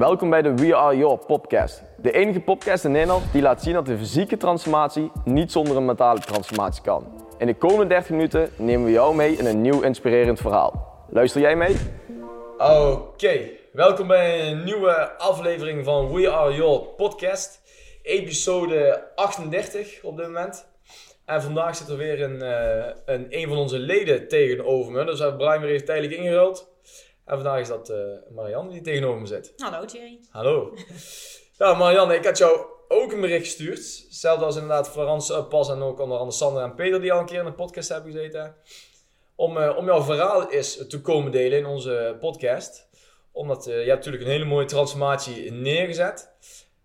Welkom bij de We Are Your podcast. De enige podcast in Nederland die laat zien dat de fysieke transformatie niet zonder een mentale transformatie kan. In de komende 30 minuten nemen we jou mee in een nieuw inspirerend verhaal. Luister jij mee? Oké, welkom bij een nieuwe aflevering van We Are Your podcast. Episode 38 op dit moment. En vandaag zit er weer een, eh, een, een van onze leden tegenover me. Dus we hebben Brian weer even tijdelijk ingeruild. En vandaag is dat uh, Marianne die tegenover me zit. Hallo Thierry. Hallo. Ja, Marianne, ik had jou ook een bericht gestuurd. Hetzelfde als inderdaad Florence uh, Pas en ook onder andere Sander en Peter die al een keer in de podcast hebben gezeten. Om, uh, om jouw verhaal eens te komen delen in onze podcast. Omdat je hebt natuurlijk een hele mooie transformatie neergezet.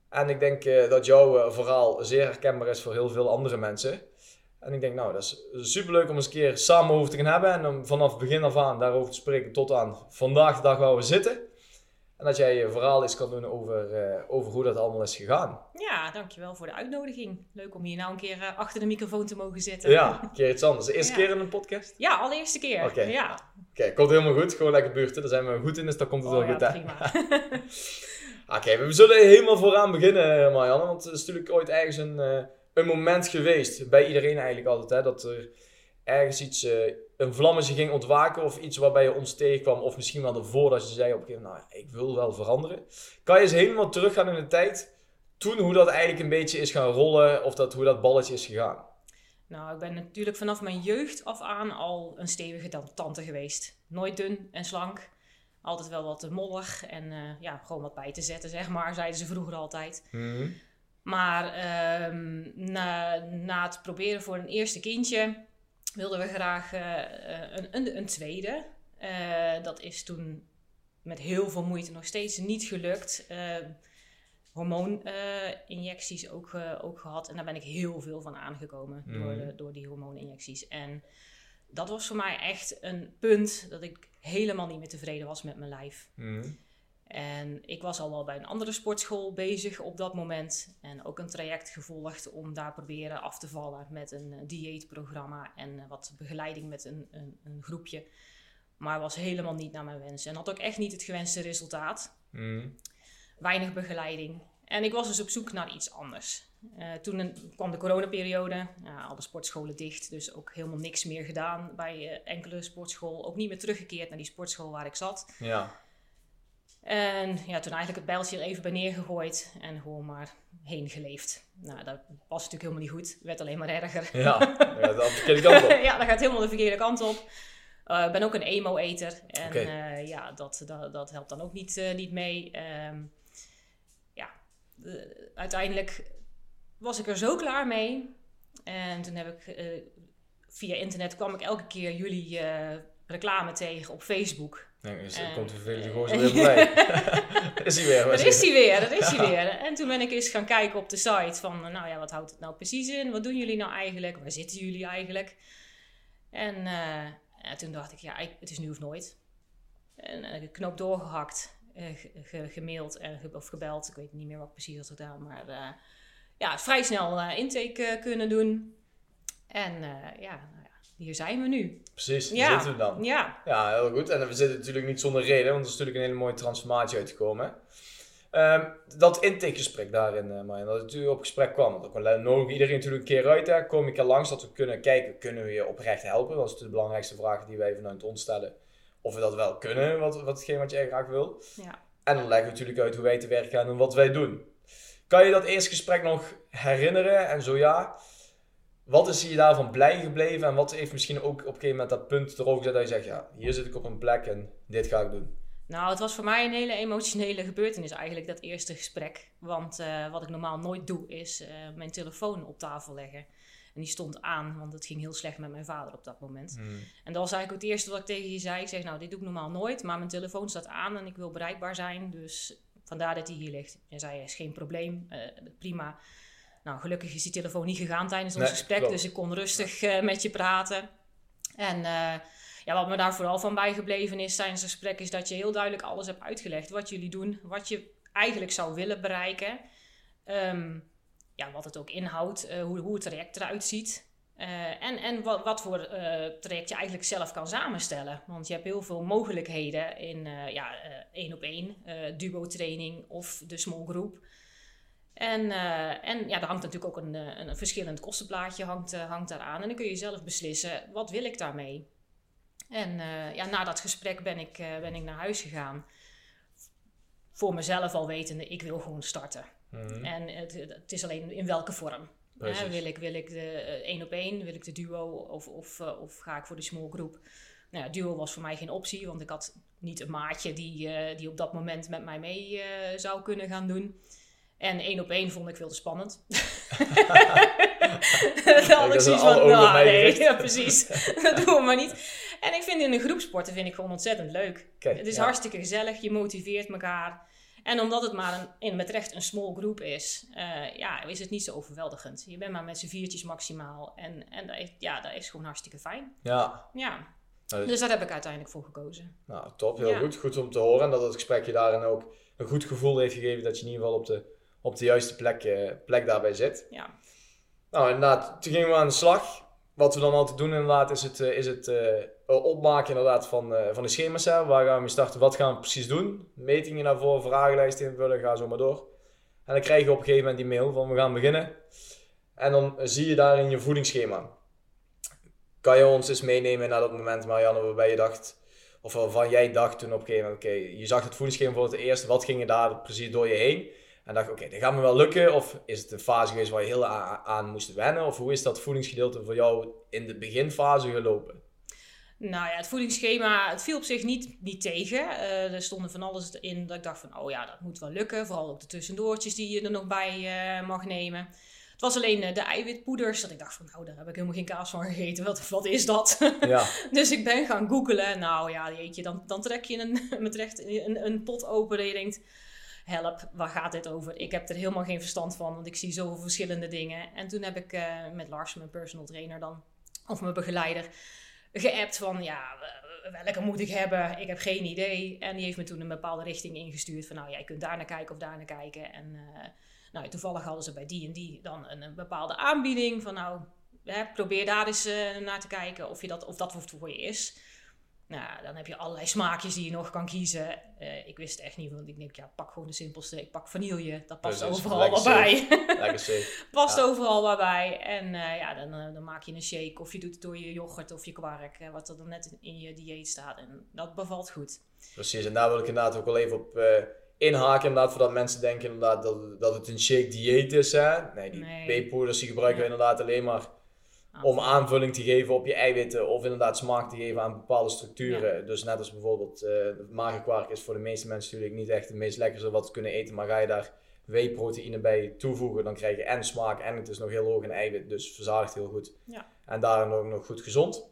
En ik denk dat jouw verhaal zeer herkenbaar is voor heel veel andere mensen. En ik denk, nou, dat is super leuk om eens een keer samen over te gaan hebben. En om vanaf begin af aan daarover te spreken tot aan vandaag de dag waar we zitten. En dat jij je verhaal eens kan doen over, uh, over hoe dat allemaal is gegaan. Ja, dankjewel voor de uitnodiging. Leuk om hier nou een keer uh, achter de microfoon te mogen zitten. Ja, een keer iets anders. De eerste Ja. keer in een podcast? Ja, allereerste keer. Oké. Ja. Oké, komt helemaal goed. Gewoon lekker buurten. Daar zijn we goed in, dus dan komt het Oh, wel ja, goed. hè? prima. Oké, we zullen helemaal vooraan beginnen, Marianne. Want het is natuurlijk ooit ergens een, eh, een moment geweest. Bij iedereen eigenlijk altijd. Hè, dat er ergens iets, eh, een vlammetje ging ontwaken. Of iets waarbij je ons tegenkwam. Of misschien wel ervoor dat je zei op een gegeven moment. Nou, ik wil wel veranderen. Kan je eens helemaal teruggaan in de tijd. Toen hoe dat eigenlijk een beetje is gaan rollen. Of dat, hoe dat balletje is gegaan. nou, ik ben natuurlijk vanaf mijn jeugd af aan al een stevige tante geweest. Nooit dun en slank. Altijd wel wat mollig en eh, ja, gewoon wat bij te zetten, zeg maar, zeiden ze vroeger altijd. Maar ehm, na, na het proberen voor een eerste kindje wilden we graag eh, eh, een, een, een tweede. Eh, dat is toen met heel veel moeite nog steeds niet gelukt. Hormooninjecties ook, ook gehad. En daar ben ik heel veel van aangekomen door, Mhm. de, door die hormooninjecties. En dat was voor mij echt een punt dat ik helemaal niet meer tevreden was met mijn lijf. Mhm. En ik was al wel bij een andere sportschool bezig op dat moment. En ook een traject gevolgd om daar proberen af te vallen met een eh, dieetprogramma en eh, wat begeleiding met een, een, een groepje. Maar was helemaal niet naar mijn wens. En had ook echt niet het gewenste resultaat. Mhm. Weinig begeleiding. En ik was dus op zoek naar iets anders. Eh, toen een- kwam de coronaperiode. Ja, alle sportscholen dicht. Dus ook helemaal niks meer gedaan bij enkele sportschool. Ook niet meer teruggekeerd naar die sportschool waar ik zat. Ja. En ja, toen eigenlijk het bijltje er even bij neergegooid en gewoon maar heen geleefd. Nou, dat was natuurlijk helemaal niet goed. Het werd alleen maar erger. Ja. dat verkeerde kant op. ja, dat gaat helemaal de verkeerde kant op. Eh, Ik ben ook een emo-eter. En eh, ja, dat, dat, dat helpt dan ook niet, eh, niet mee. Ehm, ja, uiteindelijk was ik er zo klaar mee. En toen heb ik via internet kwam ik elke keer jullie reclame tegen op Facebook. Nee, dus Eh, komt de vervelende gozer weer bij. is hij weer. Daar is hij weer, daar is hij weer. En toen ben ik eens gaan kijken op de site van, eh, nou ja, wat houdt het nou precies in? Wat doen jullie nou eigenlijk? Waar zitten jullie eigenlijk? En eh, ja, toen dacht ik, ja, ik- het is nu of nooit. En eh, de knoop doorgehakt, eh, ge- ge- gemaild en ge- of gebeld. Ik weet niet meer wat ik precies had gedaan, maar eh, ja, vrij snel eh, intake eh, kunnen doen. En eh, ja, hier zijn we nu. Precies, daar Ja. zitten we dan. Ja, Ja, heel goed. En we zitten natuurlijk niet zonder reden, want er is natuurlijk een hele mooie transformatie uitgekomen. hè. Ehm, dat intakegesprek daarin, uh, Marjan, dat u op gesprek kwam. Want dan nodigen iedereen natuurlijk een keer uit. Hè. Kom ik er langs dat we kunnen kijken, kunnen we je oprecht helpen? Dat is de belangrijkste vraag die wij vanuit ons stellen. Of we dat wel kunnen, wat, wat hetgeen wat jij graag wil. ja. En dan leggen we natuurlijk uit hoe wij te werk gaan en wat wij doen. Kan je dat eerste gesprek nog herinneren? En zo ja, wat is je daarvan blij gebleven? En wat heeft misschien ook op een gegeven moment dat punt erover gezet dat je zegt, ja, hier zit ik op een plek en dit ga ik doen. Nou, het was voor mij een hele emotionele gebeurtenis eigenlijk, dat eerste gesprek. Want eh, wat ik normaal nooit doe, is eh, mijn telefoon op tafel leggen. En die stond aan, want het ging heel slecht met mijn vader op dat moment. En dat was eigenlijk het eerste wat ik tegen je zei. Ik zeg, nou, dit doe ik normaal nooit, maar mijn telefoon staat aan en ik wil bereikbaar zijn. Dus vandaar dat hij hier ligt. En zei, is geen probleem, eh, prima. Nou, gelukkig is die telefoon niet gegaan tijdens ons Nee, gesprek, klopt. dus ik kon rustig eh, met je praten. En eh, ja, wat me daar vooral van bijgebleven is tijdens het gesprek, is dat je heel duidelijk alles hebt uitgelegd. Wat jullie doen, wat je eigenlijk zou willen bereiken. Ehm, ja, wat het ook inhoudt, eh, hoe, hoe het traject eruit ziet. En en wat, wat voor eh, traject je eigenlijk zelf kan samenstellen. Want je hebt heel veel mogelijkheden in ja, één op één, eh, duo-training of de small group. En, eh, en ja, daar hangt natuurlijk ook een, eh, een, verschillend kostenplaatje hangt, eh, hangt daaraan. En dan kun je zelf beslissen, wat wil ik daarmee? En ja, na dat gesprek ben ik, ben ik naar huis gegaan. Voor mezelf al wetende, ik wil gewoon starten. Mhm. En het, het is alleen in welke vorm. Hè, wil ik, wil ik de één op één, wil ik de duo of, of, of ga ik voor de small group? Nou ja, duo was voor mij geen optie, want ik had niet een maatje die, die op dat moment met mij mee zou kunnen gaan doen. En één op één vond ik veel te spannend. Dan had ik zoiets van, nou nee, ja, precies. dat doen we maar niet. En ik vind in een groepsporten vind ik gewoon ontzettend leuk. Kijk, Het is ja. hartstikke gezellig, je motiveert elkaar. En omdat het maar een, in met recht een small group is, eh, ja, is het niet zo overweldigend. Je bent maar met z'n viertjes maximaal. En, en dat, is, ja, dat is gewoon hartstikke fijn. Ja, Ja, Nou, dus daar heb ik uiteindelijk voor gekozen. nou top, heel Ja. goed. Goed om te horen. En dat het gesprek je daarin ook een goed gevoel heeft gegeven dat je in ieder geval op de, op de juiste plek, eh, plek daarbij zit. Ja, Nou, inderdaad, toen gingen we aan de slag. Wat we dan altijd doen inderdaad, is het, eh, is het eh, opmaken inderdaad van, van de schema's. Hè. Waar gaan we mee starten? Wat gaan we precies doen? Metingen daarvoor, vragenlijst invullen, ga zo maar door. En dan krijg je op een gegeven moment die mail van we gaan beginnen. En dan zie je daarin je voedingsschema. Kan je ons eens meenemen naar dat moment, Marianne, waarbij je dacht, of waarvan jij dacht toen op een gegeven moment, oké, je zag het voedingsschema voor het eerst, wat ging er daar precies door je heen? En dacht, oké, dit gaat me wel lukken. Of is het een fase geweest waar je heel aan, aan moest wennen? Of hoe is dat voedingsgedeelte voor jou in de beginfase gelopen? nou ja, het voedingsschema, het viel op zich niet, niet tegen. Eh, er stonden van alles in dat ik dacht van, oh ja, dat moet wel lukken. Vooral ook de tussendoortjes die je er nog bij eh, mag nemen. Het was alleen eh, de eiwitpoeders dat ik dacht van, nou, daar heb ik helemaal geen kaas van gegeten. Wat, wat is dat? Ja, Dus ik ben gaan googelen. Nou ja, jeetje, dan, dan trek je een, met recht een, een pot open en je denkt... Help, waar gaat dit over? Ik heb er helemaal geen verstand van, want ik zie zoveel verschillende dingen. En toen heb ik eh, met Lars, mijn personal trainer dan, of mijn begeleider, geappt van... Ja, welke moet ik hebben? Ik heb geen idee. En die heeft me toen een bepaalde richting ingestuurd van... Nou, jij kunt daar naar kijken of daar naar kijken. En eh, nou, toevallig hadden ze bij die en die dan een, bepaalde aanbieding van... Nou, hè, probeer daar eens eh, naar te kijken of, je dat, of dat voor je is. Nou, dan heb je allerlei smaakjes die je nog kan kiezen. Eh, ik wist het echt niet, want ik denk, ja, pak gewoon de simpelste. Ik pak vanille, dat past Precies, overal wel bij. past Ja. overal wel bij. En eh, ja, dan, eh, dan maak je een shake of je doet het door je yoghurt of je kwark, wat er dan net in, in je dieet staat. En dat bevalt goed. Precies, en daar wil ik inderdaad ook wel even op inhaken. Inderdaad, voordat mensen denken inderdaad dat, dat het een shake dieet is. Hè? Nee, die Nee. Die gebruiken we inderdaad alleen maar om aanvulling te geven op je eiwitten of inderdaad smaak te geven aan bepaalde structuren. Dus net als bijvoorbeeld uh, magerkwark is voor de meeste mensen natuurlijk niet echt het meest lekkerste wat ze kunnen eten, maar ga je daar whey-proteïne bij toevoegen, dan krijg je en smaak en het is nog heel hoog in eiwit, dus verzadigt heel goed. Ja. En daarin ook nog goed gezond.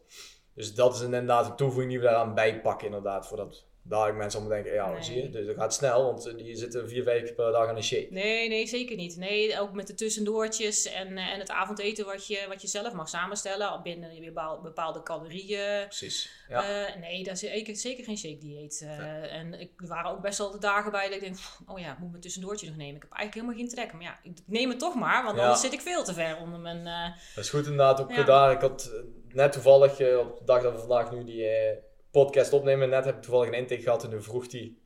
Dus dat is inderdaad een toevoeging die we daaraan bijpakken inderdaad, voordat dadelijk mensen allemaal denken, ja, Nee. zie je, dus dat gaat snel, want je zit vier, keer per dag aan een shake. Nee, nee, zeker niet. Nee, ook met de tussendoortjes en, eh, en het avondeten wat je, wat je zelf mag samenstellen al binnen bepaalde calorieën. Precies. Ja. Eh, nee, dat is zeker, zeker geen shake dieet. Eh, En ik, er waren ook best wel de dagen bij dat ik denk, oh ja, ik moet mijn tussendoortje nog nemen. Ik heb eigenlijk helemaal geen trek. Maar ja, ik neem het toch maar, want Ja. anders zit ik veel te ver onder mijn... Dat is goed inderdaad ook gedaan. Ik had net toevallig, op de dag dat we vandaag nu die podcast opnemen, net heb ik toevallig een intake gehad en toen vroeg die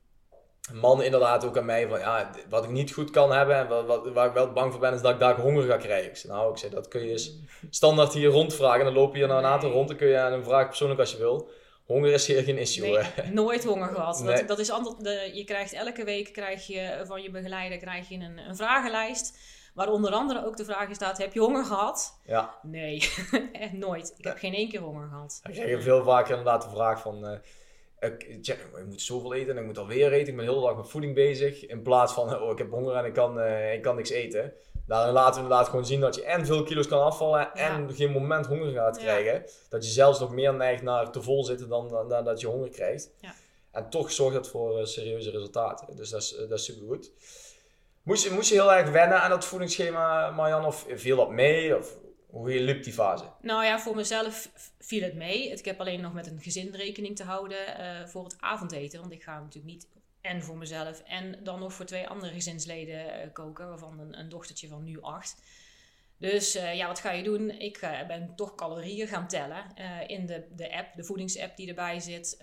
man inderdaad ook aan mij van, ja, wat ik niet goed kan hebben en wat, wat, waar ik wel bang voor ben, is dat ik daar honger ga krijgen. Ik zei, nou, ik zei, dat kun je eens standaard hier rondvragen. En dan loop je hier naar een aantal rond, dan kun je aan hem vragen persoonlijk als je wil. Honger is hier geen issue. Nee, nooit honger gehad. Nee. Dat, dat is ander, de, je krijgt elke week krijg je van je begeleider krijg je een, een vragenlijst. Waar onder andere ook de vraag in staat: heb je honger gehad? Ja, Nee, echt nooit. Ik heb geen één keer honger gehad. dan krijg veel vaker inderdaad de vraag van... eh, ik, ik moet zoveel eten en ik moet alweer eten. Ik ben de hele dag met voeding bezig. In plaats van, oh, ik heb honger en ik kan, eh, ik kan niks eten. Daarin laten we inderdaad gewoon zien dat je en veel kilo's kan afvallen en geen moment honger gaat Ja. krijgen. Dat je zelfs nog meer neigt naar te vol zitten dan, dan, dan dat je honger krijgt. Ja. En toch zorgt dat voor serieuze resultaten. Dus dat is, dat is super goed. Moest je, moest je heel erg wennen aan dat voedingsschema, Marjan? Of viel dat mee? Of hoe liep die fase? Nou ja, voor mezelf viel het mee. Ik heb alleen nog met een gezin rekening te houden eh, voor het avondeten. Want ik ga natuurlijk niet en voor mezelf en dan nog voor twee andere gezinsleden eh, koken. Waarvan een, een dochtertje van nu acht. Dus eh, ja, wat ga je doen? Ik ben toch calorieën gaan tellen in de, de app, de voedingsapp die erbij zit.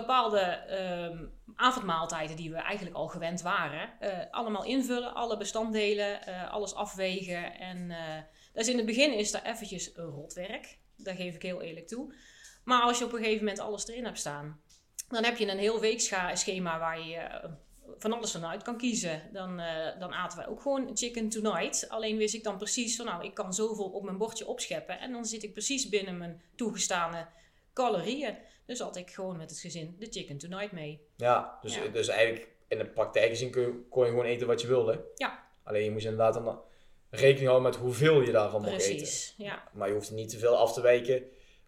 Bepaalde ehm avondmaaltijden die we eigenlijk al gewend waren. eh, allemaal invullen, alle bestanddelen, eh, alles afwegen. En eh, dus in het begin is dat eventjes rotwerk. Daar geef ik heel eerlijk toe. Maar als je op een gegeven moment alles erin hebt staan, dan heb je een heel weekschema waar je van alles vanuit kan kiezen. Dan, dan aten wij ook gewoon chicken tonight. Alleen wist ik dan precies van nou, ik kan zoveel op mijn bordje opscheppen. En dan zit ik precies binnen mijn toegestane calorieën. Dus had ik gewoon met het gezin de chicken tonight mee. Ja, dus, Ja. dus eigenlijk in de praktijk gezien kun je, kon je gewoon eten wat je wilde. Ja. Alleen je moest inderdaad dan rekening houden met hoeveel je daarvan mocht eten. Precies, ja. Maar je hoeft er niet te veel af te wijken.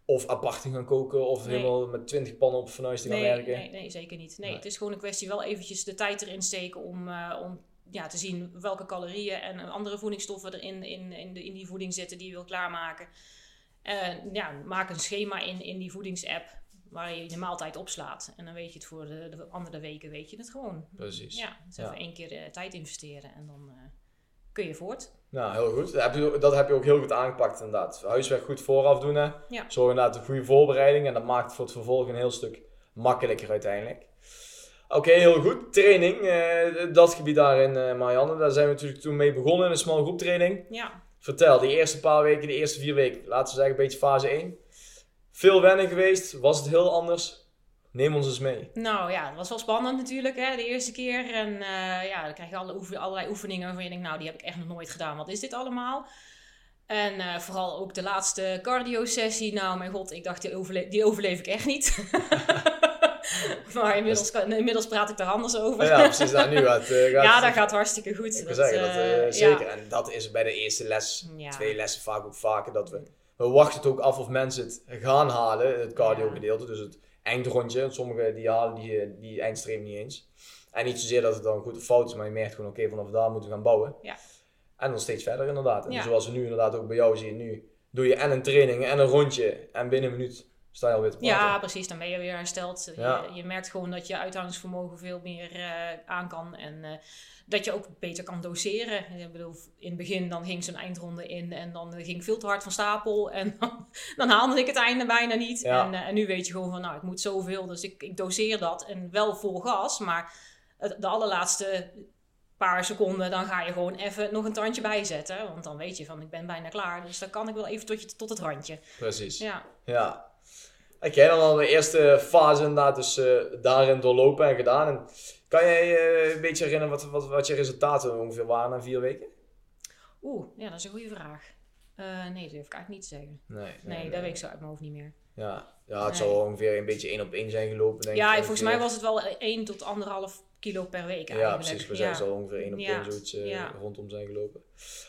Of apart te gaan koken. Of Nee. helemaal met 20 pannen op fornuis te gaan Nee, werken. nee, nee, zeker niet. Nee, Nee. het is gewoon een kwestie wel eventjes de tijd erin steken om, eh, om ja, te zien welke calorieën en andere voedingsstoffen er in, in, in, de, in die voeding zitten die je wil klaarmaken. En ja, maak een schema in, in die voedingsapp waar je de maaltijd opslaat. En dan weet je het voor de, de andere weken, weet je het gewoon. Precies. Ja, dus Ja. even één keer de tijd investeren en dan eh, kun je voort. Nou, heel goed. Dat heb, je, dat heb je ook heel goed aangepakt inderdaad. Huiswerk goed vooraf doen. Hè. Ja. Zorg inderdaad een goede voorbereiding. En dat maakt het voor het vervolg een heel stuk makkelijker uiteindelijk. Oké, heel goed. Training. eh, dat gebied daarin, eh Marianne. Daar zijn we natuurlijk toen mee begonnen in een small groep training. Ja, Vertel, die eerste paar weken, de eerste vier weken. Laten we zeggen een beetje fase 1. Veel wennen geweest. Was het heel anders? Neem ons eens mee. Nou ja, het was wel spannend natuurlijk, hè, de eerste keer. En eh, ja, dan krijg je alle oefen- allerlei oefeningen waarvan je denkt, nou, die heb ik echt nog nooit gedaan. Wat is dit allemaal? En eh, vooral ook de laatste cardio-sessie. Nou, mijn god, ik dacht, die, die overleef ik echt niet. maar inmiddels, kan- inmiddels praat ik er anders over. Ja, precies. Nou, nu gaat, eh, gaat ja, dat gaat hartstikke goed. Ik wil zeggen, dat, eh, eh, zeker. En dat is bij de eerste les, Ja. twee lessen vaak ook vaker, dat we... We wachten het ook af of mensen het gaan halen, het cardio gedeelte. Dus het eindrondje. Sommigen die halen die, die eindstreep niet eens. En niet zozeer dat het dan goed of fout is, maar je merkt gewoon, oké, vanaf daar moeten we gaan bouwen. Ja. En dan steeds verder inderdaad. En Ja. zoals we nu inderdaad ook bij jou zien, nu doe je en een training en een rondje. En binnen een minuut sta je alweer te praten. Ja, precies. Dan ben je weer hersteld. Ja. Je, je merkt gewoon dat je uithoudingsvermogen veel meer eh, aan kan. En eh, dat je ook beter kan doseren. Ik bedoel, in het begin dan ging zo'n eindronde in en dan eh, ging ik veel te hard van stapel. En dan, dan haalde ik het einde bijna niet. Ja. En, en nu weet je gewoon van, nou, ik moet zoveel. Dus ik, ik doseer dat. En wel vol gas. Maar de allerlaatste paar seconden, dan ga je gewoon even nog een tandje bijzetten. Want dan weet je van, ik ben bijna klaar. Dus dan kan ik wel even tot, je, tot het randje. Precies. Ja. Ja. Oké, dan we de eerste fase inderdaad dus eh, daarin doorlopen en gedaan. En kan jij eh, een beetje herinneren wat, wat, wat je resultaten ongeveer waren na vier weken? Oeh, ja, dat is een goede vraag. Eh, nee, dat durf ik eigenlijk niet te zeggen. Nee, Nee, dat weet ik zo uit mijn hoofd niet meer. Ja, ja het zal ongeveer een beetje één op één zijn gelopen denk ja, ik. volgens mij was het wel 1 tot 1,5 kilo per week Ja, eigenlijk. precies. We Ja. zijn zal ongeveer één op Ja, één zoiets eh, ja. rondom zijn gelopen.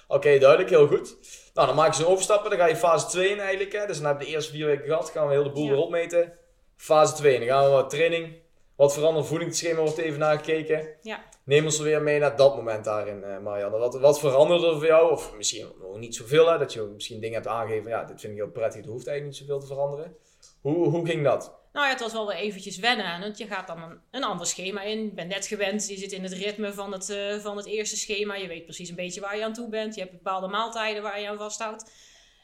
Oké, duidelijk. Heel goed. Nou, dan maak je zo'n overstappen. Dan ga je fase 2 in eigenlijk. Hè. Dus dan heb je de eerste vier weken gehad. Gaan we heel de boel Ja. weer opmeten. Fase 2. Dan gaan we wat training. Wat veranderd voedingsschema wordt even nagekeken. Ja. Neem ons er weer mee naar dat moment daarin, eh, Marianne. Wat, wat veranderde er voor jou? Of misschien nog niet zoveel, hè? Dat je misschien dingen hebt aangegeven. Ja, dit vind ik heel prettig. Er hoeft eigenlijk niet zoveel te veranderen. Hoe, hoe ging dat? Nou ja, het was wel weer eventjes wennen. Want je gaat dan een, een ander schema in. Je bent net gewend, je zit in het ritme van het, eh, van het eerste schema. Je weet precies een beetje waar je aan toe bent. Je hebt bepaalde maaltijden waar je aan vasthoudt.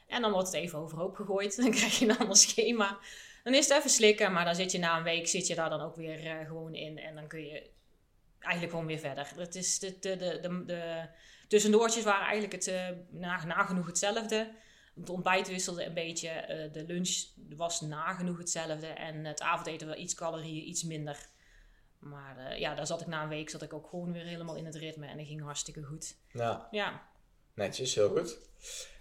En dan wordt het even overhoop gegooid. Dan krijg je een ander schema. Dan is het even slikken, maar dan zit je na een week zit je daar dan ook weer eh, gewoon in. En dan kun je eigenlijk gewoon weer verder. Het is de, de, de, de, de tussendoortjes waren eigenlijk het, eh, na- nagenoeg hetzelfde. Het ontbijt wisselde een beetje. eh, de lunch was nagenoeg hetzelfde. En het avondeten wel iets calorieën, iets minder. Maar eh, ja, daar zat ik na een week zat ik ook gewoon weer helemaal in het ritme. En dat ging hartstikke goed. Ja, Ja, netjes. Heel goed.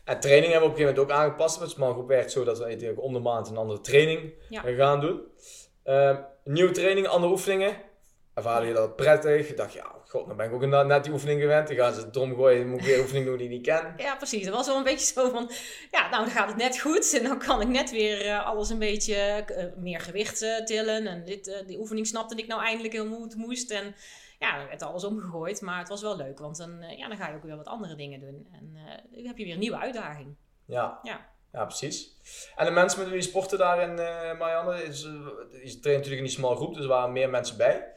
En training hebben we op een gegeven moment ook aangepast. Het small groep werkt zo dat we natuurlijk om de maand een andere training Ja. gaan doen. Ehm, nieuwe training, andere oefeningen. Ervaarde je dat prettig? Je dacht, ja, god, dan ben ik ook inderdaad net die oefening gewend. Dan gaan ze het dom gooien, dan moet ik weer oefening doen die ik niet ken. ja, precies. Het was wel een beetje zo van... Ja, nou dan gaat het net goed. En dan kan ik net weer eh, alles een beetje eh, meer gewicht eh, tillen. En dit, die oefening snapte ik nou eindelijk heel goed moest. En ja, dan werd alles omgegooid. Maar het was wel leuk. Want dan, ja, dan ga je ook weer wat andere dingen doen. En dan heb je weer een nieuwe uitdaging. Ja, Ja. ja precies. En de mensen met wie je sporten daarin, eh Marianne, is, je traint natuurlijk in die small groep, dus er waren meer mensen bij.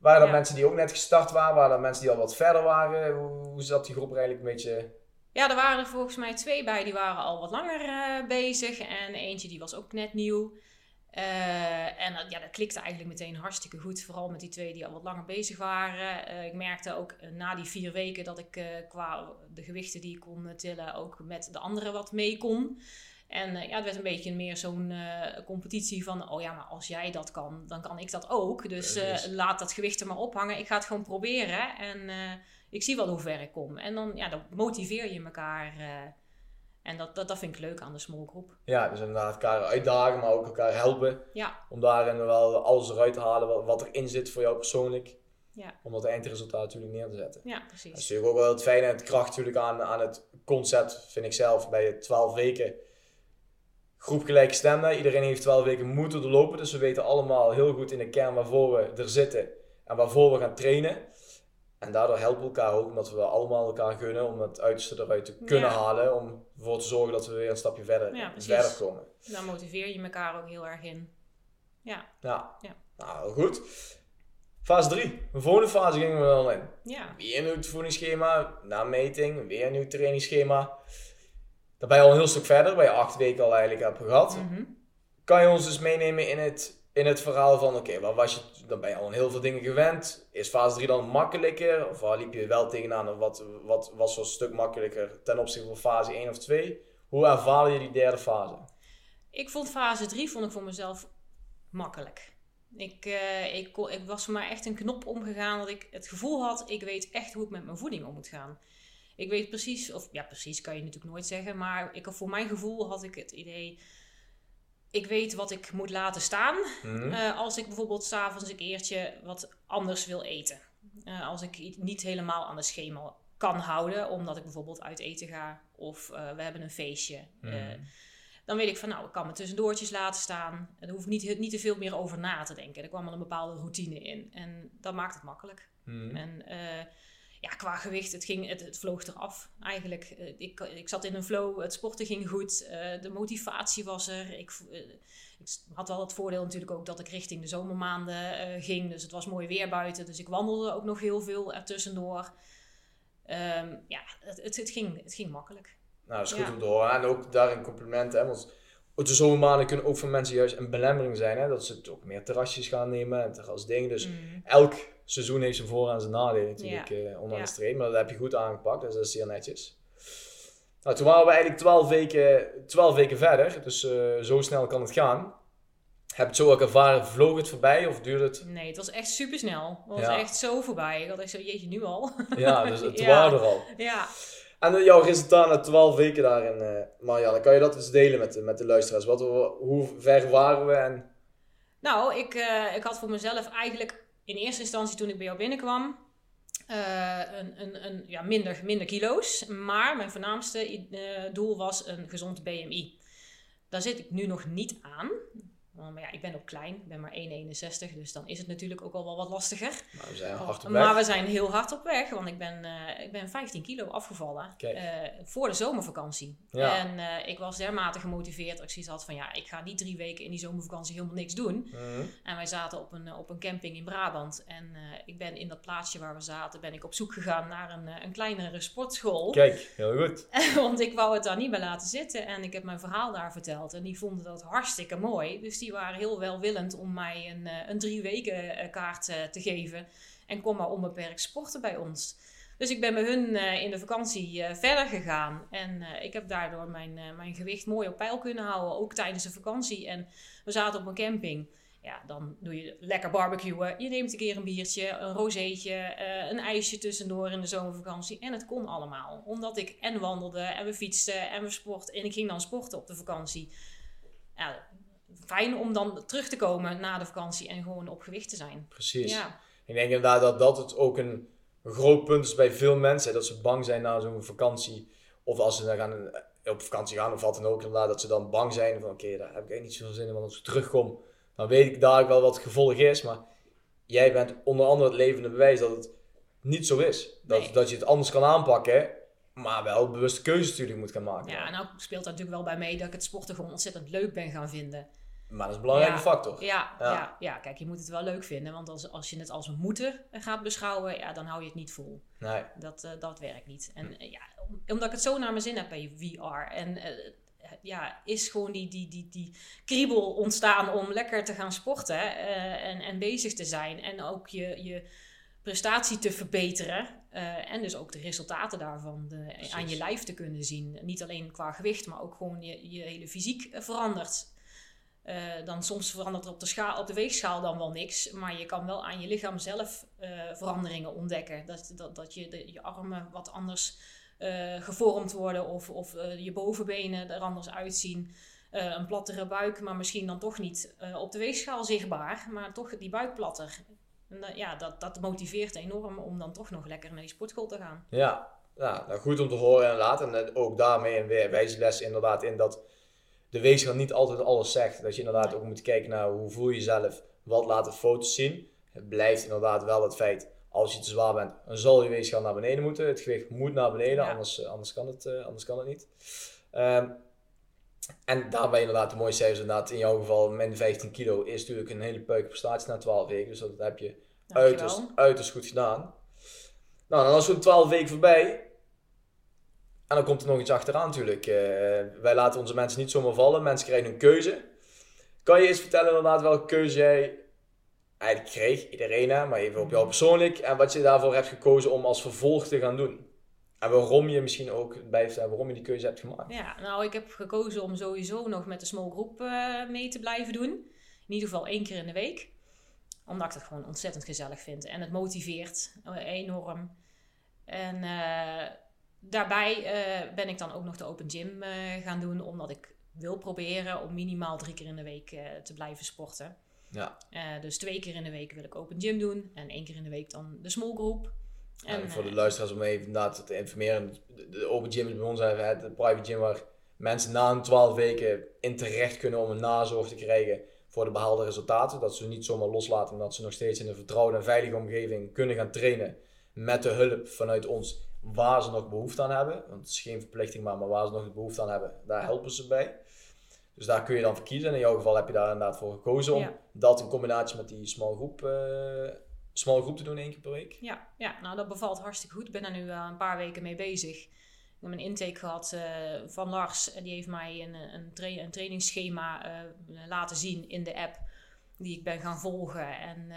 Waren er Ja. mensen die ook net gestart waren? Waren er mensen die al wat verder waren? Hoe, hoe zat die groep er eigenlijk een beetje Ja, er waren er volgens mij twee bij, die waren al wat langer eh, bezig. En eentje die was ook net nieuw. Eh, en ja, dat klikte eigenlijk meteen hartstikke goed. Vooral met die twee die al wat langer bezig waren. Eh, ik merkte ook na die vier weken dat ik qua de gewichten die ik kon tillen ook met de anderen wat mee kon. En eh, ja, het werd een beetje meer zo'n eh, competitie van... oh ja, maar als jij dat kan, dan kan ik dat ook. Dus eh, Precies. laat dat gewicht er maar ophangen. Ik ga het gewoon proberen. En ik zie wel hoe ver ik kom. En dan, ja, dan motiveer je elkaar. en dat, dat, dat vind ik leuk aan de small groep. Ja, dus inderdaad elkaar uitdagen, maar ook elkaar helpen. Ja, Om daarin wel alles eruit te halen wat, wat erin zit voor jou persoonlijk. Ja. Om dat eindresultaat natuurlijk neer te zetten. ja Dat is precies. natuurlijk ook wel het fijne en het kracht natuurlijk aan, aan het concept, vind ik zelf, bij het 12 weken groep gelijkgestemden. Iedereen heeft 12 weken moeten doorlopen, dus we weten allemaal heel goed in de kern waarvoor we er zitten en waarvoor we gaan trainen. En daardoor helpen we elkaar ook, omdat we allemaal elkaar gunnen om het uiterste eruit te kunnen Ja. halen. Om ervoor te zorgen dat we weer een stapje verder, Ja, verder komen. Daar motiveer je elkaar ook heel erg in. Ja, Ja. Ja. Nou, goed. Fase 3. De volgende fase gingen we dan in. ja. Weer een nieuw voedingsschema, na meting, weer een nieuw trainingsschema. Daar ben je al een heel stuk verder, waar je acht weken al eigenlijk hebt gehad. Mhm. Kan je ons dus meenemen in het, in het verhaal van, oké, waar was je, dan ben je al aan heel veel dingen gewend. Is fase 3 dan makkelijker? Of waar liep je wel tegenaan? Of wat, wat was zo'n stuk makkelijker ten opzichte van fase 1 of 2? Hoe ervaar je die derde fase? Ik vond fase 3 vond ik voor mezelf makkelijk. Ik, eh, ik, kon- ik was voor mij echt een knop omgegaan dat ik het gevoel had, ik weet echt hoe ik met mijn voeding om moet gaan. Ik weet precies, of ja precies kan je natuurlijk nooit zeggen, maar ik, voor mijn gevoel had ik het idee, ik weet wat ik moet laten staan Hm? eh, als ik bijvoorbeeld s'avonds een keertje wat anders wil eten. Eh, als ik niet helemaal aan de schema kan houden, omdat ik bijvoorbeeld uit eten ga of eh, we hebben een feestje. Mhm. dan weet ik van nou, ik kan mijn tussendoortjes laten staan. Er hoeft niet, niet te veel meer over na te denken. Er kwam al een bepaalde routine in. En dat maakt het makkelijk. Hm? En ja, qua gewicht, het, ging, het, het vloog eraf eigenlijk. Eh, ik, ik zat in een flow, het sporten ging goed, eh, de motivatie was er. Ik, eh, ik had wel het voordeel natuurlijk ook dat ik richting de zomermaanden ging. Dus het was mooi weer buiten, dus ik wandelde ook nog heel veel ertussendoor. Ehm ja, het, het, het, ging, het ging makkelijk. Nou, dat is goed Ja. om te horen. En ook daarin complimenten. Hè? Want de zomermaanden kunnen ook voor mensen juist een belemmering zijn. Hè? Dat ze het ook meer terrasjes gaan nemen en terrasdingen. Dus Mm. elk seizoen heeft zijn voor- en zijn nadelen natuurlijk eh onderaan Ja. de streep. Maar dat heb je goed aangepakt. Dus dat is zeer netjes. Nou, toen waren we eigenlijk 12 weken, 12 weken verder. Dus eh, zo snel kan het gaan. Heb je het zo ook ervaren? Vloog het voorbij of duurde het? Nee, het was echt super snel. Het was Ja. echt zo voorbij. Ik had echt zo, jeetje, nu al. Ja, dus het Ja. waren er al. ja. En eh, jouw resultaat na 12 weken daarin, eh Marianne, kan je dat eens delen met de, met de luisteraars? Wat, hoe ver waren we en Nou, ik, eh, ik had voor mezelf eigenlijk in eerste instantie toen ik bij jou binnenkwam... een, een, een, ja, minder, minder kilo's. Maar mijn voornaamste doel was een gezond BMI. Daar zit ik nu nog niet aan. Maar ja, ik ben ook klein. Ik ben maar 1,61. Dus dan is het natuurlijk ook al wel wat lastiger. nou, we zijn hard op weg. Maar we zijn heel hard op weg, want ik ben, eh, ik ben 15 kilo afgevallen eh, voor de zomervakantie. Ja. En eh, ik was dermate gemotiveerd dat ik zoiets had van ja, ik ga niet drie weken in die zomervakantie helemaal niks doen. Mhm. En wij zaten op een, op een camping in Brabant. En ik ben in dat plaatsje waar we zaten, ben ik op zoek gegaan naar een, een kleinere sportschool. Kijk, heel goed. Want ik wou het daar niet bij laten zitten. En ik heb mijn verhaal daar verteld. En die vonden dat hartstikke mooi. Dus die waren heel welwillend om mij een, eh, een drie weken eh, kaart eh, te geven. En kom maar onbeperkt sporten bij ons. Dus ik ben met hun in de vakantie verder gegaan. En ik heb daardoor mijn, mijn gewicht mooi op peil kunnen houden. Ook tijdens de vakantie. En we zaten op een camping. Ja, dan doe je lekker barbecuen. Je neemt een keer een biertje, een rozeetje, een ijsje tussendoor in de zomervakantie. En het kon allemaal. Omdat ik en wandelde en we fietsten en we sporten. En ik ging dan sporten op de vakantie. Ja, fijn om dan terug te komen na de vakantie en gewoon op gewicht te zijn. Precies. Ja, Ik denk inderdaad dat dat het ook een groot punt is bij veel mensen. Dat ze bang zijn na zo'n vakantie. Of als ze dan gaan, eh, op vakantie gaan of wat dan ook. Inderdaad, dat ze dan bang zijn van oké, daar heb ik eigenlijk niet zoveel zin in. Want als ik terugkom, dan weet ik daar wel wat het gevolg is. Maar jij bent onder andere het levende bewijs dat het niet zo is. Dat, Nee. dat je het anders kan aanpakken. Maar wel bewuste keuzes natuurlijk moet gaan maken. ja en nou speelt daar natuurlijk wel bij mee dat ik het sporten gewoon ontzettend leuk ben gaan vinden. Maar dat is een belangrijke Ja. factor. Ja, Ja. ja. Ja, kijk, je moet het wel leuk vinden. Want als, als je het als een moeten gaat beschouwen, ja, dan hou je het niet vol. Nee. Dat, eh, dat werkt niet. En eh, ja, omdat ik het zo naar mijn zin heb bij VR. En eh, ja, is gewoon die, die, die, die kriebel ontstaan om lekker te gaan sporten en, en bezig te zijn. En ook je, je prestatie te verbeteren. en dus ook de resultaten daarvan de, aan je lijf te kunnen zien. Niet alleen qua gewicht, maar ook gewoon je, je hele fysiek verandert. Eh, dan soms verandert er op de, schaal, op de weegschaal dan wel niks. Maar je kan wel aan je lichaam zelf eh, veranderingen ontdekken. Dat, dat, dat je je armen wat anders eh, gevormd worden. Of, of je bovenbenen er anders uitzien. Een plattere buik, maar misschien dan toch niet op de weegschaal zichtbaar. Maar toch die buik platter. En, ja, dat, dat motiveert enorm om dan toch nog lekker naar die sportschool te gaan. Ja, ja nou, goed om te horen. En eh, ook daarmee een wijze les inderdaad in dat de weegschaal niet altijd alles zegt. Dat je inderdaad ook moet kijken naar hoe voel je jezelf, wat laten foto's zien. Het blijft inderdaad wel het feit, als je te zwaar bent, dan zal je weegschaal naar beneden moeten. Het gewicht moet naar beneden, Ja. anders, eh, anders, kan het, eh, anders kan het niet. Ehm, en daarbij inderdaad de mooie cijfers inderdaad. In jouw geval, min 15 kilo is natuurlijk een hele peuke prestatie na 12 weken. Dus dat heb je Dankjewel. uiterst goed gedaan. Nou, dan is zo'n 12 weken voorbij. En dan komt er nog iets achteraan natuurlijk. Eh, wij laten onze mensen niet zomaar vallen. Mensen krijgen een keuze. Kan je eens vertellen inderdaad welke keuze jij eigenlijk kreeg? Iedereen hè, maar even op jou persoonlijk. En wat je daarvoor hebt gekozen om als vervolg te gaan doen. En waarom je misschien ook bij vertellen waarom je die keuze hebt gemaakt. Ja, nou, ik heb gekozen om sowieso nog met de small groep eh, mee te blijven doen. In ieder geval één keer in de week. Omdat ik het gewoon ontzettend gezellig vind. En het motiveert eh, enorm. En eh, daarbij eh, ben ik dan ook nog de open gym eh, gaan doen. Omdat ik wil proberen om minimaal drie keer in de week eh, te blijven sporten. Ja. Dus twee keer in de week wil ik open gym doen. En één keer in de week dan de small groep. En, voor de luisteraars om even inderdaad te informeren. De, open gym is bij ons even het private gym waar mensen na een 12 weken in terecht kunnen om een nazorg te krijgen voor de behaalde resultaten. Dat ze niet zomaar loslaten, maar dat ze nog steeds in een vertrouwde en veilige omgeving kunnen gaan trainen met de hulp vanuit ons waar ze nog behoefte aan hebben. Want het is geen verplichting, maar, maar waar ze nog de behoefte aan hebben, daar helpen ze bij. Dus daar kun je dan voor kiezen. In jouw geval heb je daar inderdaad voor gekozen om Ja. dat in combinatie met die small groep, eh, small groep te doen één keer per week. Ja, ja, nou dat bevalt hartstikke goed. Ik ben er nu eh, een paar weken mee bezig. Ik heb een intake gehad eh, van Lars. En die heeft mij een, een, tra- een trainingsschema laten zien in de app. Die ik ben gaan volgen. En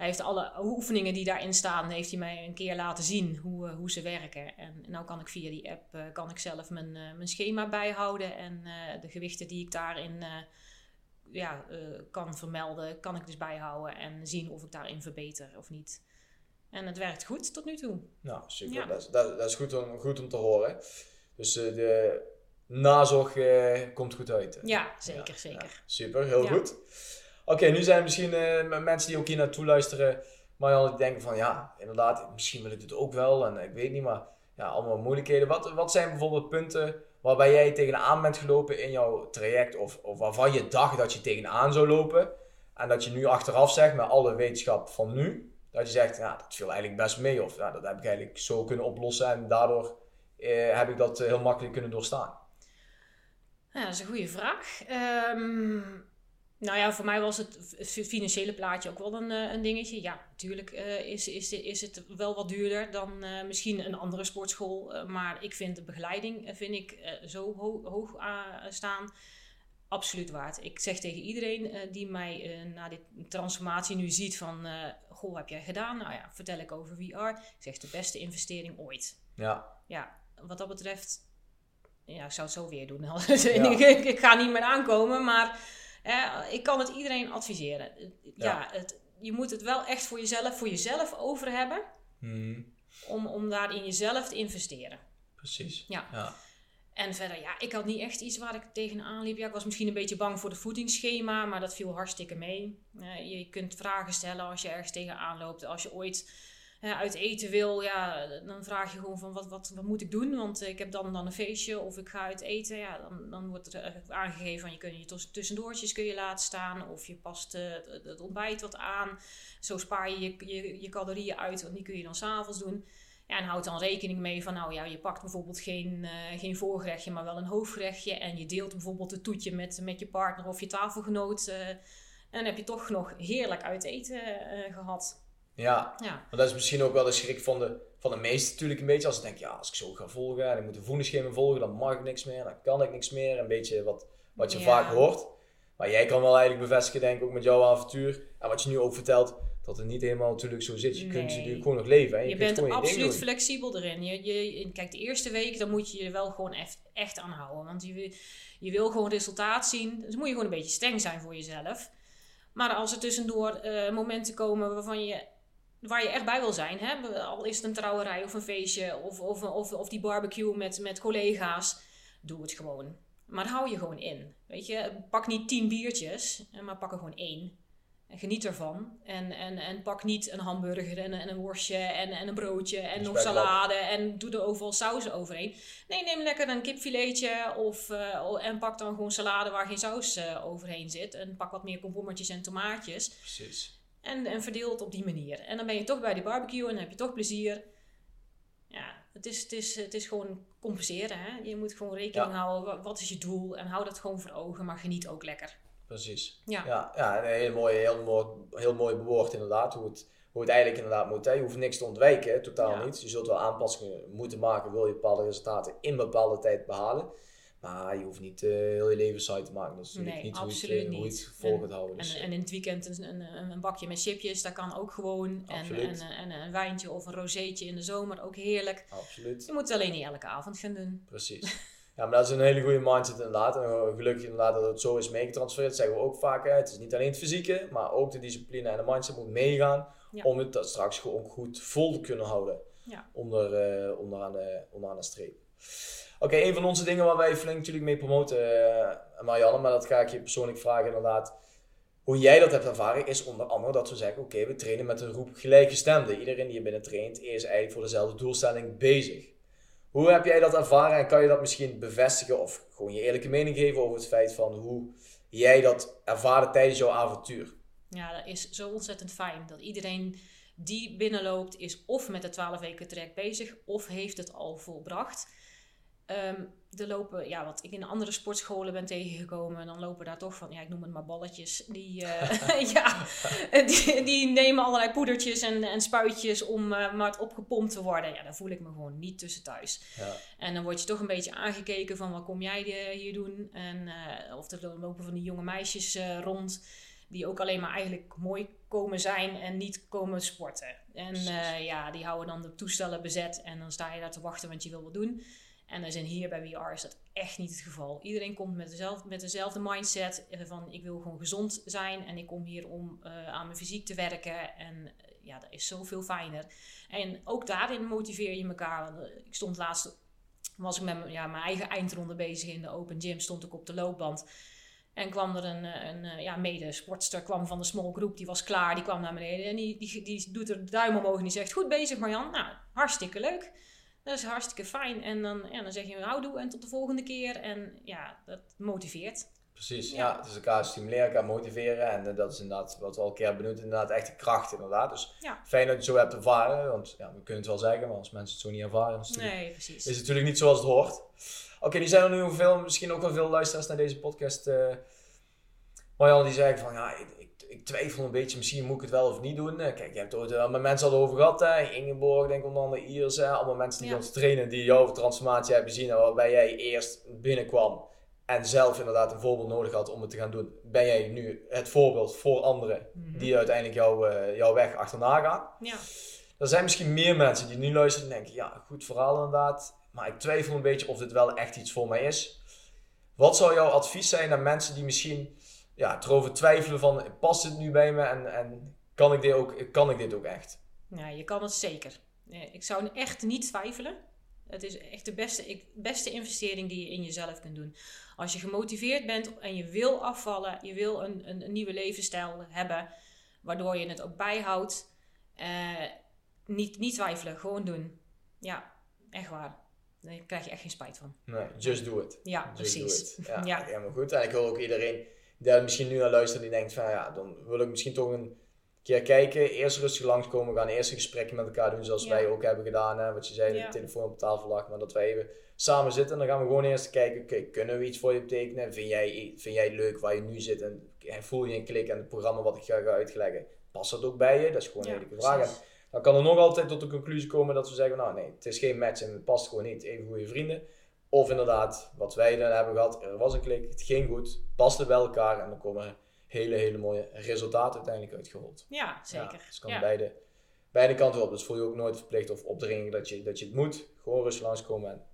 hij heeft alle oefeningen die daarin staan, heeft hij mij een keer laten zien hoe, eh, hoe ze werken. En nou kan ik via die app eh, kan ik zelf mijn, eh, mijn schema bijhouden. En de gewichten die ik daarin ja, kan vermelden, kan ik dus bijhouden. En zien of ik daarin verbeter of niet. En het werkt goed tot nu toe. Nou, super. Ja. Dat, is, dat, dat is goed om, goed om te horen. Dus de nazorg komt goed uit. hè? Ja, zeker, Ja, zeker. ja. super, heel goed. Oké, nu zijn er misschien eh, mensen die ook hier naartoe luisteren, maar die denken van ja, inderdaad, misschien wil ik dit ook wel en ik weet niet, maar ja, allemaal moeilijkheden. Wat, wat zijn bijvoorbeeld punten waarbij jij tegenaan bent gelopen in jouw traject of, of waarvan je dacht dat je tegenaan zou lopen en dat je nu achteraf zegt met alle wetenschap van nu, dat je zegt, ja, dat viel eigenlijk best mee of ja, dat heb ik eigenlijk zo kunnen oplossen en daardoor eh, heb ik dat eh, heel makkelijk kunnen doorstaan. Ja, dat is een goede vraag. Ehm, nou ja, voor mij was het financiële plaatje ook wel een, eh, een dingetje. Ja, natuurlijk eh, is, is, is het wel wat duurder dan eh, misschien een andere sportschool. maar ik vind de begeleiding vind ik, zo ho- hoog staan. Absoluut waard. Ik zeg tegen iedereen die mij na dit transformatie nu ziet van... goh, heb jij gedaan? Nou ja, vertel ik over VR. Ik zeg de beste investering ooit Ja, ja, wat dat betreft, ja, ik zou het zo weer doen. Ja. ik, ik ga niet meer aankomen, maar eh, ik kan het iedereen adviseren. Ja, Ja. Het, je moet het wel echt voor jezelf, voor jezelf over hebben, Mhm. om, om daar in jezelf te investeren. precies. Ja. ja. En verder, ja, ik had niet echt iets waar ik tegenaan liep. Ja, ik was misschien een beetje bang voor de voedingsschema, maar dat viel hartstikke mee. Eh, je kunt vragen stellen als je ergens tegenaan loopt. Als je ooit uit eten wil, ja, dan vraag je gewoon van wat, wat, wat moet ik doen? Want ik heb dan, dan een feestje of ik ga uit eten. Ja, dan, dan wordt er eh, aangegeven van je kunt je tus- tussendoortjes kun je laten staan. Of je past eh, het, ontbijt wat aan. Zo spaar je je, je, je calorieën uit, want die kun je dan s'avonds doen. Ja, en houd dan rekening mee van, nou ja, je pakt bijvoorbeeld geen, eh, geen voorgerechtje, maar wel een hoofdgerechtje. En je deelt bijvoorbeeld het toetje met, met je partner of je tafelgenoot. en dan heb je toch nog heerlijk uit eten eh, gehad. Ja, Ja. maar dat is misschien ook wel de schrik van de, van de meesten natuurlijk een beetje. Als ze denken, ja, als ik zo ga volgen en ik moet een voedingsschema volgen, dan mag ik niks meer, dan kan ik niks meer. Een beetje wat, wat je Ja. vaak hoort. Maar jij kan wel eigenlijk bevestigen, denk ik, ook met jouw avontuur. En wat je nu ook vertelt, dat het niet helemaal natuurlijk zo zit. Je kunt natuurlijk gewoon nog leven. Hè? Je, bent ding absoluut flexibel erin. Je, je, kijk, de eerste week dan moet je je wel gewoon echt, echt aan houden. Want je, wil- je wil gewoon resultaat zien. Dus moet je gewoon een beetje streng zijn voor jezelf. Maar als er tussendoor eh, momenten komen waarvan je, waar je echt bij wil zijn. Hè? Al is het een trouwerij of een feestje of, of, of, of die barbecue met, met collega's. Doe het gewoon. Maar hou je gewoon in. Weet je, pak niet tien biertjes, eh, maar pak er gewoon één. En geniet ervan. En, en, en pak niet een hamburger en, een- en een worstje en, en een broodje en nog salade en doe er overal saus overheen. Nee, neem lekker een kipfiletje of, eh, en pak dan gewoon salade waar geen saus eh, overheen zit. En pak wat meer komkommertjes en tomaatjes. Precies. En, en verdeel het op die manier. En dan ben je toch bij de barbecue en dan heb je toch plezier. Ja, het is, het is, het is gewoon compenseren. Hè? Je moet gewoon rekening Ja. houden. wa- Wat is je doel? En hou dat gewoon voor ogen, maar geniet ook lekker. Precies. Ja. Ja, ja een heel mooi, heel mooi, heel mooi bewoord inderdaad. Hoe het, hoe het eigenlijk inderdaad moet. Hè. Je hoeft niks te ontwijken, hè, totaal Ja. niet. Je zult wel aanpassingen moeten maken, wil je bepaalde resultaten in bepaalde tijd behalen. Maar je hoeft niet eh, heel je leven saai te maken. Dat is natuurlijk Nee, niet hoe het, eh, hoe je niet. het vol En- houden. Dus, En, eh, en in het weekend een, een, een- bakje met chipjes, dat kan ook gewoon. En, Absoluut. en, en, een wijntje of een rozeetje in de zomer, ook heerlijk. absoluut. Je moet het alleen niet elke avond gaan doen. Precies. Ja, maar dat is een hele goede mindset inderdaad. En gelukkig inderdaad dat het zo is meegetransfereerd. Dat zeggen we ook vaak. Hè. Het is niet alleen het fysieke, maar ook de discipline en de mindset moet meegaan. Ja. Om het straks gewoon goed vol te kunnen houden. Ja. Onder, onderaan, de, onderaan de streep. Oké, een van onze dingen waar wij flink natuurlijk mee promoten, eh, Marianne, maar dat ga ik je persoonlijk vragen inderdaad. Hoe jij dat hebt ervaren is onder andere dat we zeggen, oké, we trainen met een groep gelijkgestemden. Iedereen die hier binnen traint is eigenlijk voor dezelfde doelstelling bezig. Hoe heb jij dat ervaren en kan je dat misschien bevestigen of gewoon je eerlijke mening geven over het feit van hoe jij dat ervaarde tijdens jouw avontuur? Ja, dat is zo ontzettend fijn. Dat iedereen die binnenloopt is of met de 12 weken traject bezig of heeft het al volbracht. Ehm er lopen, ja, wat ik in andere sportscholen ben tegengekomen, dan lopen daar toch van, ja, ik noem het maar balletjes. Die, eh, ja, die, die nemen allerlei poedertjes en, en spuitjes om eh, maar opgepompt te worden. Ja, daar voel ik me gewoon niet tussen thuis. Ja. En dan word je toch een beetje aangekeken van wat kom jij hier doen? En, eh, of er lopen van die jonge meisjes rond die ook alleen maar eigenlijk mooi komen zijn en niet komen sporten. En ja, die houden dan de toestellen bezet en dan sta je daar te wachten want je wil wat doen. En dan zijn hier bij VR is dat echt niet het geval. Iedereen komt met dezelfde, met dezelfde mindset eh, van ik wil gewoon gezond zijn en ik kom hier om eh, aan mijn fysiek te werken. En eh, ja, dat is zoveel fijner. En ook daarin motiveer je elkaar. Want, Ik stond laatst, was ik met ja, mijn eigen eindronde bezig in de open gym, stond ik op de loopband. En kwam er een, een ja, mede-sportster kwam van de small group, die was klaar, die kwam naar beneden. En die, die, die doet er de duim omhoog en die zegt, goed bezig Marjan. Nou, hartstikke leuk. Dat is hartstikke fijn. En dan, ja, dan zeg je houdoe en tot de volgende keer. En ja, dat motiveert. Precies, ja. Ja. het is elkaar stimuleren, elkaar motiveren. En eh, dat is inderdaad wat we al een keer benoemd, inderdaad echt de kracht inderdaad. Dus Ja. fijn dat je het zo hebt ervaren, want ja, we kunnen het wel zeggen, maar als mensen het zo niet ervaren, is het Nee, precies. is het natuurlijk niet zoals het hoort. Oké, die zijn er nu veel, misschien ook wel veel luisteraars naar deze podcast. eh Marjan die zeggen van ja, ik, twijfel een beetje, misschien moet ik het wel of niet doen. Eh, Kijk, je hebt het ooit wel met mensen al over gehad, hè? Ingeborg, denk ik onder andere hè? allemaal mensen die Ja. ons trainen, die jouw transformatie hebben gezien en waarbij jij eerst binnenkwam en zelf inderdaad een voorbeeld nodig had om het te gaan doen. Ben jij nu het voorbeeld voor anderen Mhm. die uiteindelijk jouw, eh, jouw weg achterna gaan? Ja. Er zijn misschien meer mensen die nu luisteren en denken, ja, goed verhaal inderdaad, maar ik twijfel een beetje of dit wel echt iets voor mij is. Wat zou jouw advies zijn aan mensen die misschien ja, erover twijfelen van, past dit nu bij me en, en kan, ik dit ook, kan ik dit ook echt? Ja, je kan het zeker. Ik zou echt niet twijfelen. Het is echt de beste, beste investering die je in jezelf kunt doen. Als je gemotiveerd bent en je wil afvallen, je wil een, een, een nieuwe levensstijl hebben, waardoor je het ook bijhoudt. eh, niet, niet twijfelen, gewoon doen. Ja, echt waar. Daar krijg je echt geen spijt van. Nee, just do it. Ja, Just precies. it. Ja, Ja. helemaal goed. En ik wil ook iedereen die daar misschien nu naar luistert, die denkt van ja, dan wil ik misschien toch een keer kijken. Eerst rustig langskomen. We gaan eerst een gesprekje met elkaar doen zoals Ja. wij ook hebben gedaan. Hè? Wat je zei, Ja. de telefoon op tafel lag. Maar dat wij even samen zitten en dan gaan we gewoon eerst kijken. Oké, kunnen we iets voor je betekenen? Vind jij, vind jij leuk waar je nu zit? En voel je een klik aan het programma wat ik ga, ga uitleggen? past dat ook bij je? Dat is gewoon een hele vraag. Dan kan er nog altijd tot de conclusie komen dat we zeggen, nou nee, het is geen match en het past gewoon niet. Even goede vrienden. Of inderdaad, wat wij dan hebben gehad, er was een klik, het ging goed, paste bij elkaar en dan komen hele, hele mooie resultaten uiteindelijk uitgerold. Ja, zeker. Ja, dus het kan Ja. beide, beide kanten op. Dus voel je ook nooit verplicht of opdringen dat je, dat je het moet. Gewoon rustig langskomen en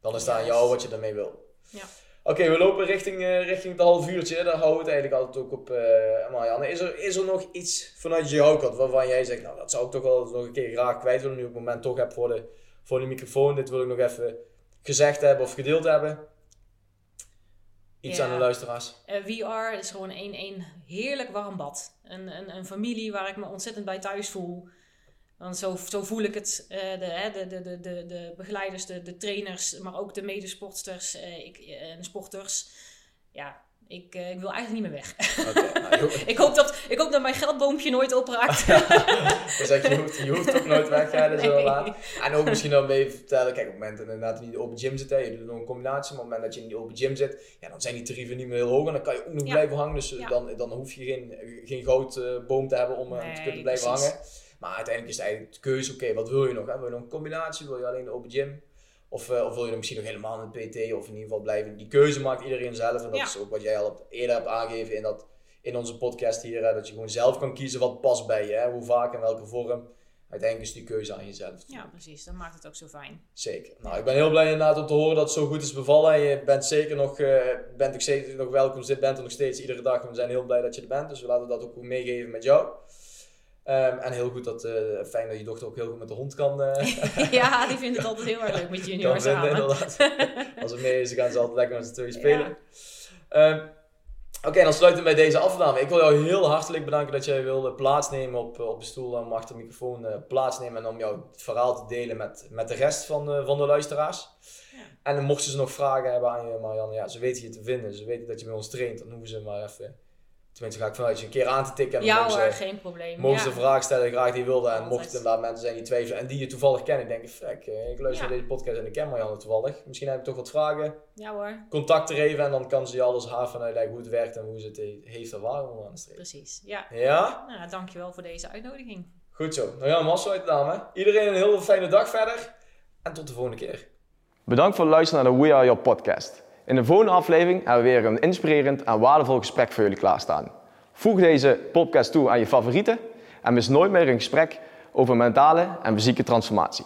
dan is het aan jou wat je daarmee wil. Ja. Oké, we lopen richting, eh, richting het half uurtje. Daar houden we het eigenlijk altijd ook op. eh Marianne, is er, is er nog iets vanuit jouw kant waarvan jij zegt, nou dat zou ik toch wel nog een keer graag kwijt willen, nu ik het moment toch heb voor de, voor de microfoon. Dit wil ik nog even gezegd hebben of gedeeld hebben. Iets Ja. aan de luisteraars. Eh, We Are is gewoon een, een heerlijk warm bad. Een, een, een familie waar ik me ontzettend bij thuis voel. Want zo, zo voel ik het. eh, de, de, de, de, de, de begeleiders, de, de trainers, maar ook de medesportsters eh, ik, eh, en sporters. Ja, ik, eh, ik wil eigenlijk niet meer weg. Oké, nou, ik, hoop dat, ik hoop dat mijn geldboompje nooit opraakt. zeg je, hoeft, je hoeft ook nooit weg, wel Nee. waar. En ook misschien dan mee vertellen, kijk, op het moment dat je inderdaad in die open gym zit, hè, je doet nog een combinatie, maar op het moment dat je in die open gym zit, ja, dan zijn die tarieven niet meer heel hoog en dan kan je ook nog Ja. blijven hangen. Dus eh, Ja. dan, dan hoef je geen, geen goudboom te hebben om, eh, te kunnen blijven precies. hangen. Maar uiteindelijk is het eigenlijk de keuze, oké, wat wil je nog? Hè? Wil je nog een combinatie? Wil je alleen de open gym? Of, eh, of wil je misschien nog helemaal in het PT of in ieder geval blijven? Die keuze maakt iedereen zelf en dat Ja. is ook wat jij al eerder hebt aangegeven in, dat, in onze podcast hier, hè, dat je gewoon zelf kan kiezen wat past bij je, hè? hoe vaak en welke vorm. Uiteindelijk is die keuze aan jezelf. ja, precies. Dat maakt het ook zo fijn. Zeker. Nou, ik ben heel blij inderdaad om te horen dat het zo goed is bevallen. En je bent zeker nog, eh, bent ook zeker nog welkom. Zit bent er nog steeds iedere dag. We zijn heel blij dat je er bent. Dus we laten dat ook meegeven met jou. Ehm, en heel goed dat, eh, fijn dat je dochter ook heel goed met de hond kan, eh, ja, die vindt het altijd heel erg leuk met junior kan vinden. samen. Inderdaad. Als we mee is, dan gaan ze altijd lekker met z'n tweeën spelen. Ja. Ehm, Oké, dan sluiten we bij deze afname. Ik wil jou heel hartelijk bedanken dat jij wilde plaatsnemen op, eh, op de stoel en achter de microfoon eh, plaatsnemen. En om jouw verhaal te delen met, met de rest van, de van de luisteraars. Ja. En mochten ze nog vragen hebben aan je, Marianne, ja, ze weten je te vinden. Ze weten dat je bij ons traint. Dan hoeven ze maar even, tenminste ga ik vanuit je een keer aan te tikken. En dan Ja hoor, geen probleem. mogen ja. ze de vraag stellen graag die je wilde. En mochten er inderdaad mensen zijn die twijfelen en die je toevallig kennen. Denken, frek, eh, ik luister Ja. naar deze podcast en ik ken Marianne toevallig. Misschien heb ik toch wat vragen. Ja hoor, Contact er even en dan kan ze je alles haar van uitleggen hoe het werkt en hoe ze het he- heeft ervaren om aan te streven. precies. Ja. Ja? Nou, dankjewel voor deze uitnodiging. Goed zo. Gaan we hem afsluiten, dame. Iedereen een hele fijne dag verder. En tot de volgende keer. Bedankt voor het luisteren naar de We Are Your podcast. In de volgende aflevering hebben we weer een inspirerend en waardevol gesprek voor jullie klaarstaan. Voeg deze podcast toe aan je favorieten en mis nooit meer een gesprek over mentale en fysieke transformatie.